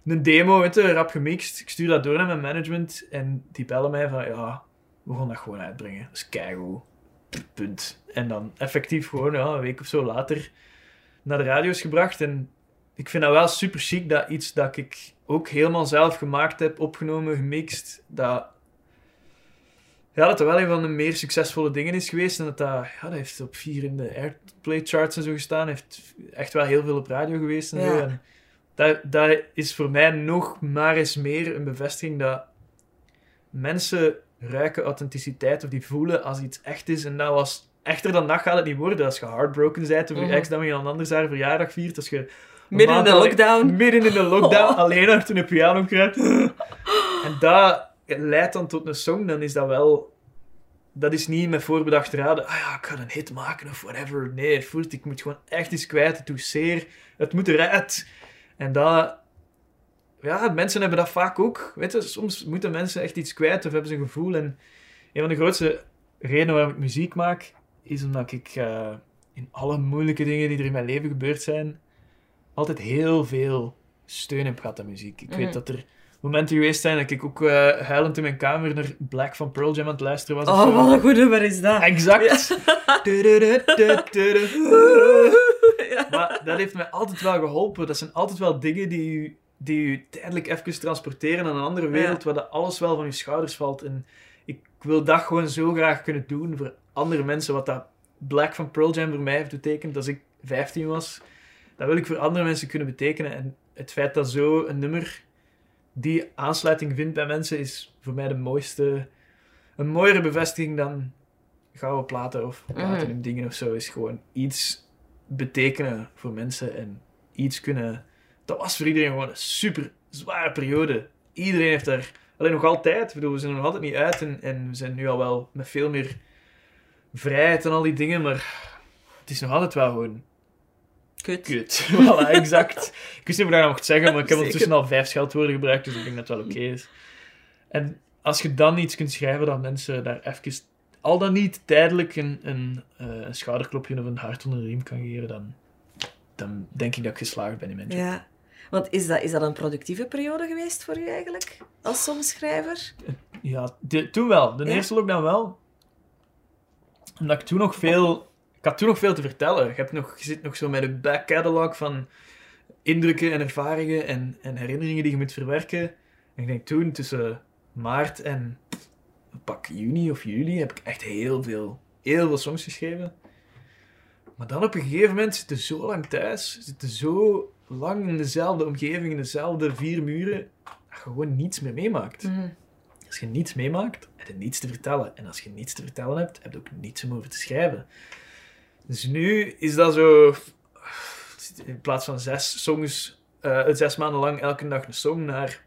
[SPEAKER 2] een demo, weet je, rap gemixt. Ik stuur dat door naar mijn management en die bellen mij van, ja, we gaan dat gewoon uitbrengen. Dat is keigoed. Punt. En dan effectief gewoon, ja, een week of zo later naar de radio's gebracht. En ik vind dat wel super chic, dat iets dat ik ook helemaal zelf gemaakt heb, opgenomen, gemixt, dat... Ja, dat dat wel een van de meer succesvolle dingen is geweest. En dat dat, ja, dat heeft op vier in de Airplay charts en zo gestaan. Heeft echt wel heel veel op radio geweest en
[SPEAKER 1] Ja.
[SPEAKER 2] zo. En dat, dat is voor mij nog maar eens meer een bevestiging dat mensen ruiken authenticiteit of die voelen als iets echt is. En dat was echter dan dat gaat het niet worden. Als je heartbroken bent over
[SPEAKER 1] Mhm.
[SPEAKER 2] ex dat je iemand anders haar verjaardag viert. Als je een
[SPEAKER 1] Midden in de
[SPEAKER 2] alleen-
[SPEAKER 1] lockdown.
[SPEAKER 2] Midden in de lockdown, [LAUGHS]
[SPEAKER 1] Oh.
[SPEAKER 2] alleen achter een piano kruipt. en dat leidt dan tot een song, dan is dat wel... Dat is niet met voorbedachte raden, ah ja, ik ga een hit maken of whatever. Nee, voelt, ik moet gewoon echt iets kwijt, het doet zeer, het moet eruit. En dat... Ja, mensen hebben dat vaak ook. Weet je, soms moeten mensen echt iets kwijt of hebben ze een gevoel. En een van de grootste redenen waarom ik muziek maak, is omdat ik eh, in alle moeilijke dingen die er in mijn leven gebeurd zijn, altijd heel veel steun heb gehad aan muziek. Ik
[SPEAKER 1] Mhm.
[SPEAKER 2] weet dat er momenten geweest zijn dat ik ook eh, huilend in mijn kamer naar Black van Pearl Jam aan het luisteren was.
[SPEAKER 1] Oh, wat een goed nummer is dat.
[SPEAKER 2] Exact. [LAUGHS]
[SPEAKER 1] Ja.
[SPEAKER 2] Maar dat heeft mij altijd wel geholpen. Dat zijn altijd wel dingen die u, die u tijdelijk even transporteren naar een andere wereld, waar dat alles wel van je schouders valt. En ik wil dat gewoon zo graag kunnen doen voor andere mensen. Wat dat Black van Pearl Jam voor mij heeft betekend als ik 15 was, dat wil ik voor andere mensen kunnen betekenen. En het feit dat zo een nummer die aansluiting vindt bij mensen, is voor mij de mooiste, een mooiere bevestiging dan gouden platen of platinum dingen of zo. Is gewoon iets betekenen voor mensen en iets kunnen. Dat was voor iedereen gewoon een super zware periode. Iedereen heeft daar. Alleen nog altijd. Ik bedoel, we zijn er nog altijd niet uit en, en we zijn nu al wel met veel meer vrijheid en al die dingen, maar het is nog altijd wel gewoon
[SPEAKER 1] Kut.
[SPEAKER 2] kut. [LAUGHS] voilà, exact. [LAUGHS] Ik wist niet of ik dat nog mocht zeggen, maar ik heb ondertussen al vijf scheldwoorden gebruikt, dus ik denk dat het wel oké is. En als je dan iets kunt schrijven dat mensen daar even, al dan niet tijdelijk, een, een, eh, een schouderklopje of een hart onder de riem kan geven, dan, dan denk ik dat ik geslaagd ben in mijn job.
[SPEAKER 1] Ja. Want is dat, is dat een productieve periode geweest voor u eigenlijk? Als songschrijver?
[SPEAKER 2] Ja, de- toen wel. De
[SPEAKER 1] Ja?
[SPEAKER 2] eerste lockdown wel. Omdat ik toen nog veel ik had toen nog veel te vertellen. Je, hebt nog, zit nog zo met een back catalog van indrukken en ervaringen en, en herinneringen die je moet verwerken. En ik denk toen, tussen maart en pak juni of juli, heb ik echt heel veel, heel veel songs geschreven. Maar dan op een gegeven moment zitten zo lang thuis, zitten zo lang in dezelfde omgeving, in dezelfde vier muren, dat je gewoon niets meer meemaakt.
[SPEAKER 1] Mhm.
[SPEAKER 2] Als je niets meemaakt, heb je niets te vertellen. En als je niets te vertellen hebt, heb je ook niets om over te schrijven. Dus nu is dat zo... In plaats van zes songs, eh, zes maanden lang elke dag een song, naar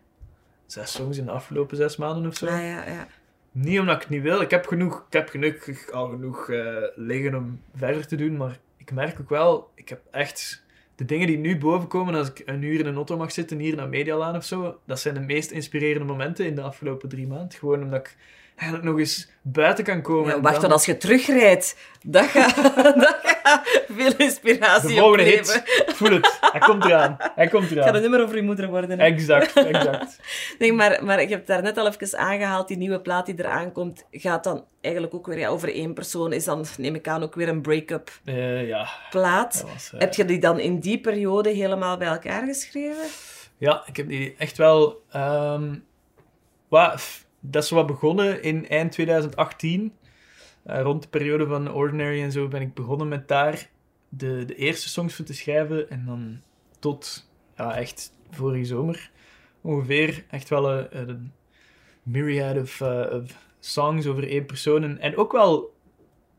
[SPEAKER 2] zes songs in de afgelopen zes maanden of zo.
[SPEAKER 1] Ah, ja, ja.
[SPEAKER 2] Niet omdat ik het niet wil. Ik heb, genoeg, ik heb genoeg, al genoeg eh, liggen om verder te doen. Maar ik merk ook wel, ik heb echt... De dingen die nu bovenkomen als ik een uur in een auto mag zitten, hier naar Medialaan of zo, dat zijn de meest inspirerende momenten in de afgelopen drie maanden. Gewoon omdat ik eigenlijk nog eens buiten kan komen.
[SPEAKER 1] Ja, wacht,
[SPEAKER 2] dan-
[SPEAKER 1] als je terugrijdt, dat gaat, [LAUGHS] dat gaat veel inspiratie
[SPEAKER 2] De volgende hit. Voel het. Hij komt eraan. Hij komt
[SPEAKER 1] Het gaat een
[SPEAKER 2] eraan.
[SPEAKER 1] nummer over je moeder worden. hè.
[SPEAKER 2] Exact, exact. [LAUGHS]
[SPEAKER 1] Nee, maar, maar ik heb daar net al even aangehaald, die nieuwe plaat die eraan komt, gaat dan eigenlijk ook weer ja, over één persoon. Is dan, neem ik aan, ook weer een break-up
[SPEAKER 2] Eh, ja,
[SPEAKER 1] plaat.
[SPEAKER 2] was... eh,
[SPEAKER 1] Heb je die dan in die periode helemaal bij elkaar geschreven?
[SPEAKER 2] Ja, ik heb die echt wel... ehm, wa- f- dat is wat begonnen in eind 2018. Eh, rond de periode van Ordinary en zo ben ik begonnen met daar de, de eerste songs voor te schrijven. En dan tot ja, echt vorige zomer ongeveer echt wel een, een myriad of, eh, of songs over één persoon. En, en ook wel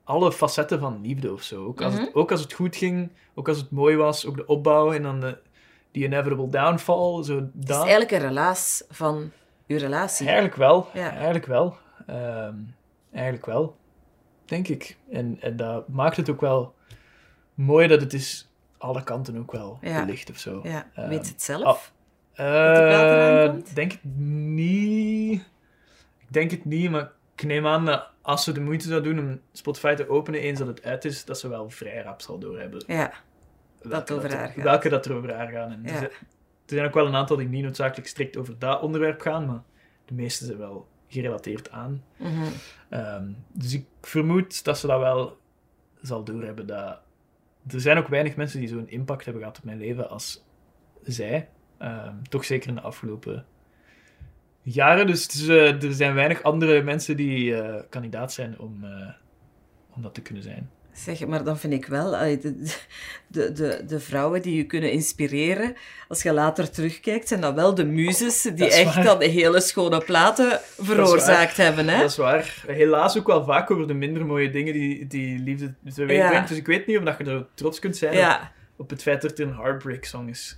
[SPEAKER 2] alle facetten van liefde of zo. Ook als, het, ook als het goed ging, ook als het mooi was, ook de opbouw en dan de, die inevitable downfall. Zo
[SPEAKER 1] Het is eigenlijk een relaas van je relatie.
[SPEAKER 2] Eigenlijk wel.
[SPEAKER 1] Ja.
[SPEAKER 2] Eigenlijk wel. Ehm, eigenlijk wel. Denk ik. En, en dat maakt het ook wel mooi dat het is alle kanten ook wel
[SPEAKER 1] Ja.
[SPEAKER 2] belicht of zo.
[SPEAKER 1] Ja,
[SPEAKER 2] Ehm,
[SPEAKER 1] weet het zelf?
[SPEAKER 2] oh. Eh, denk het niet. Ik denk het niet, maar ik neem aan dat als ze de moeite zou doen om Spotify te openen eens dat het uit is, dat ze wel vrij rap zal doorhebben.
[SPEAKER 1] Ja,
[SPEAKER 2] welke
[SPEAKER 1] over haar gaat.
[SPEAKER 2] Welke dat er over haar gaan. En
[SPEAKER 1] Ja.
[SPEAKER 2] Er, zijn, ook wel een aantal die niet noodzakelijk strikt over dat onderwerp gaan, maar de meeste zijn wel gerelateerd aan.
[SPEAKER 1] mhm.
[SPEAKER 2] Ehm, dus ik vermoed dat ze dat wel zal doorhebben. Dat... Er zijn ook weinig mensen die zo'n impact hebben gehad op mijn leven als zij. Ehm, toch zeker in de afgelopen jaren. Dus is, eh, er zijn weinig andere mensen die eh, kandidaat zijn om, eh, om dat te kunnen zijn.
[SPEAKER 1] Zeg, maar dan vind ik wel, de, de, de, de vrouwen die je kunnen inspireren, als je later terugkijkt, zijn dat wel de muzes die
[SPEAKER 2] Dat
[SPEAKER 1] echt
[SPEAKER 2] waar.
[SPEAKER 1] dan de hele schone platen veroorzaakt hebben. Hè?
[SPEAKER 2] Dat is waar. Helaas ook wel vaak over de minder mooie dingen die, die liefde teweeg
[SPEAKER 1] Ja.
[SPEAKER 2] brengt. Dus ik weet niet of dat je er trots kunt zijn op, het feit dat er een heartbreak song is.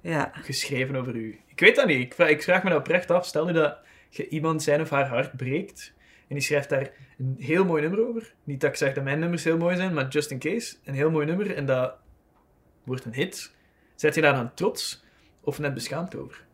[SPEAKER 1] ja.
[SPEAKER 2] geschreven over u. Ik weet dat niet. Ik vraag, ik vraag me dat oprecht af. Stel nu dat je iemand zijn of haar hart breekt en die schrijft daar een heel mooi nummer over. Niet dat ik zeg dat mijn nummers heel mooi zijn, maar just in case. Een heel mooi nummer en dat wordt een hit. Zet je daar dan trots of net beschaamd over?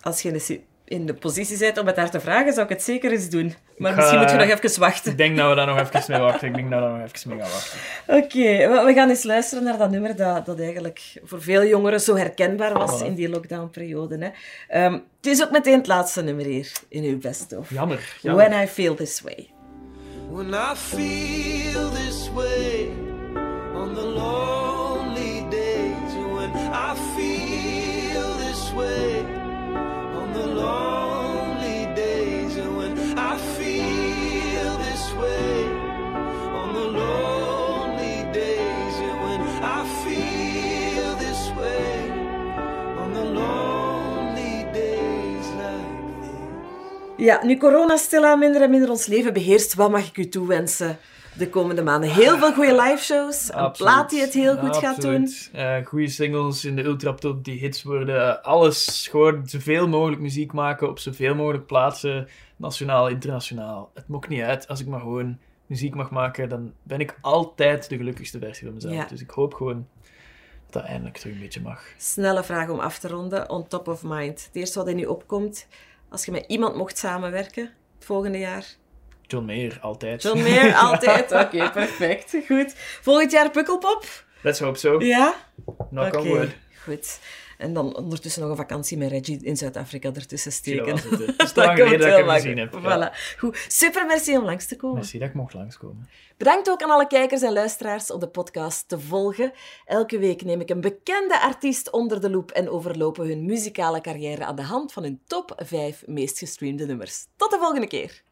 [SPEAKER 1] Als je in de, in de positie bent om het haar te vragen, zou ik het zeker eens doen. Maar misschien
[SPEAKER 2] ga-
[SPEAKER 1] moet je nog even wachten.
[SPEAKER 2] Ik denk dat we daar nog even mee wachten. Ik denk dat we daar nog even mee gaan wachten.
[SPEAKER 1] Oké, we- we gaan eens luisteren naar dat nummer dat, dat eigenlijk voor veel jongeren zo herkenbaar was in die lockdownperiode. Hè. Ehm, het is ook meteen het laatste nummer hier in uw best of.
[SPEAKER 2] Jammer. jammer.
[SPEAKER 1] When I Feel This Way.
[SPEAKER 3] When I feel this way on the lonely days, when I feel this way on the lonely
[SPEAKER 1] Ja, nu corona stilaan minder en minder ons leven beheerst, wat mag ik u toewensen de komende maanden? Heel veel goede liveshows, een plaat die het heel goed gaat doen.
[SPEAKER 2] Goede singles in de ultraptop die hits worden. Alles, gewoon zoveel mogelijk muziek maken op zoveel mogelijk plaatsen. Nationaal, internationaal. Het mocht niet uit. Als ik maar gewoon muziek mag maken, dan ben ik altijd de gelukkigste versie van mezelf.
[SPEAKER 1] Ja.
[SPEAKER 2] Dus ik hoop gewoon dat dat eindelijk terug een beetje mag.
[SPEAKER 1] Snelle vraag om af te ronden, on top of mind. Het eerste wat in u opkomt, als je met iemand mocht samenwerken het volgende jaar.
[SPEAKER 2] John Mayer, altijd.
[SPEAKER 1] John Mayer, [LAUGHS] altijd. Oké, perfect. Goed. Volgend jaar Pukkelpop?
[SPEAKER 2] Let's hope so.
[SPEAKER 1] Ja?
[SPEAKER 2] Knock on wood.
[SPEAKER 1] goed. En dan ondertussen nog een vakantie met Reggie in Zuid-Afrika ertussen steken.
[SPEAKER 2] Het is [LAUGHS] geleden dat ik hem gezien heb. Ja.
[SPEAKER 1] Voilà. Goed. Super, merci om langs te komen.
[SPEAKER 2] Merci dat ik mocht langskomen.
[SPEAKER 1] Bedankt ook aan alle kijkers en luisteraars om de podcast te volgen. Elke week neem ik een bekende artiest onder de loep en overlopen hun muzikale carrière aan de hand van hun top 5 meest gestreamde nummers. Tot de volgende keer.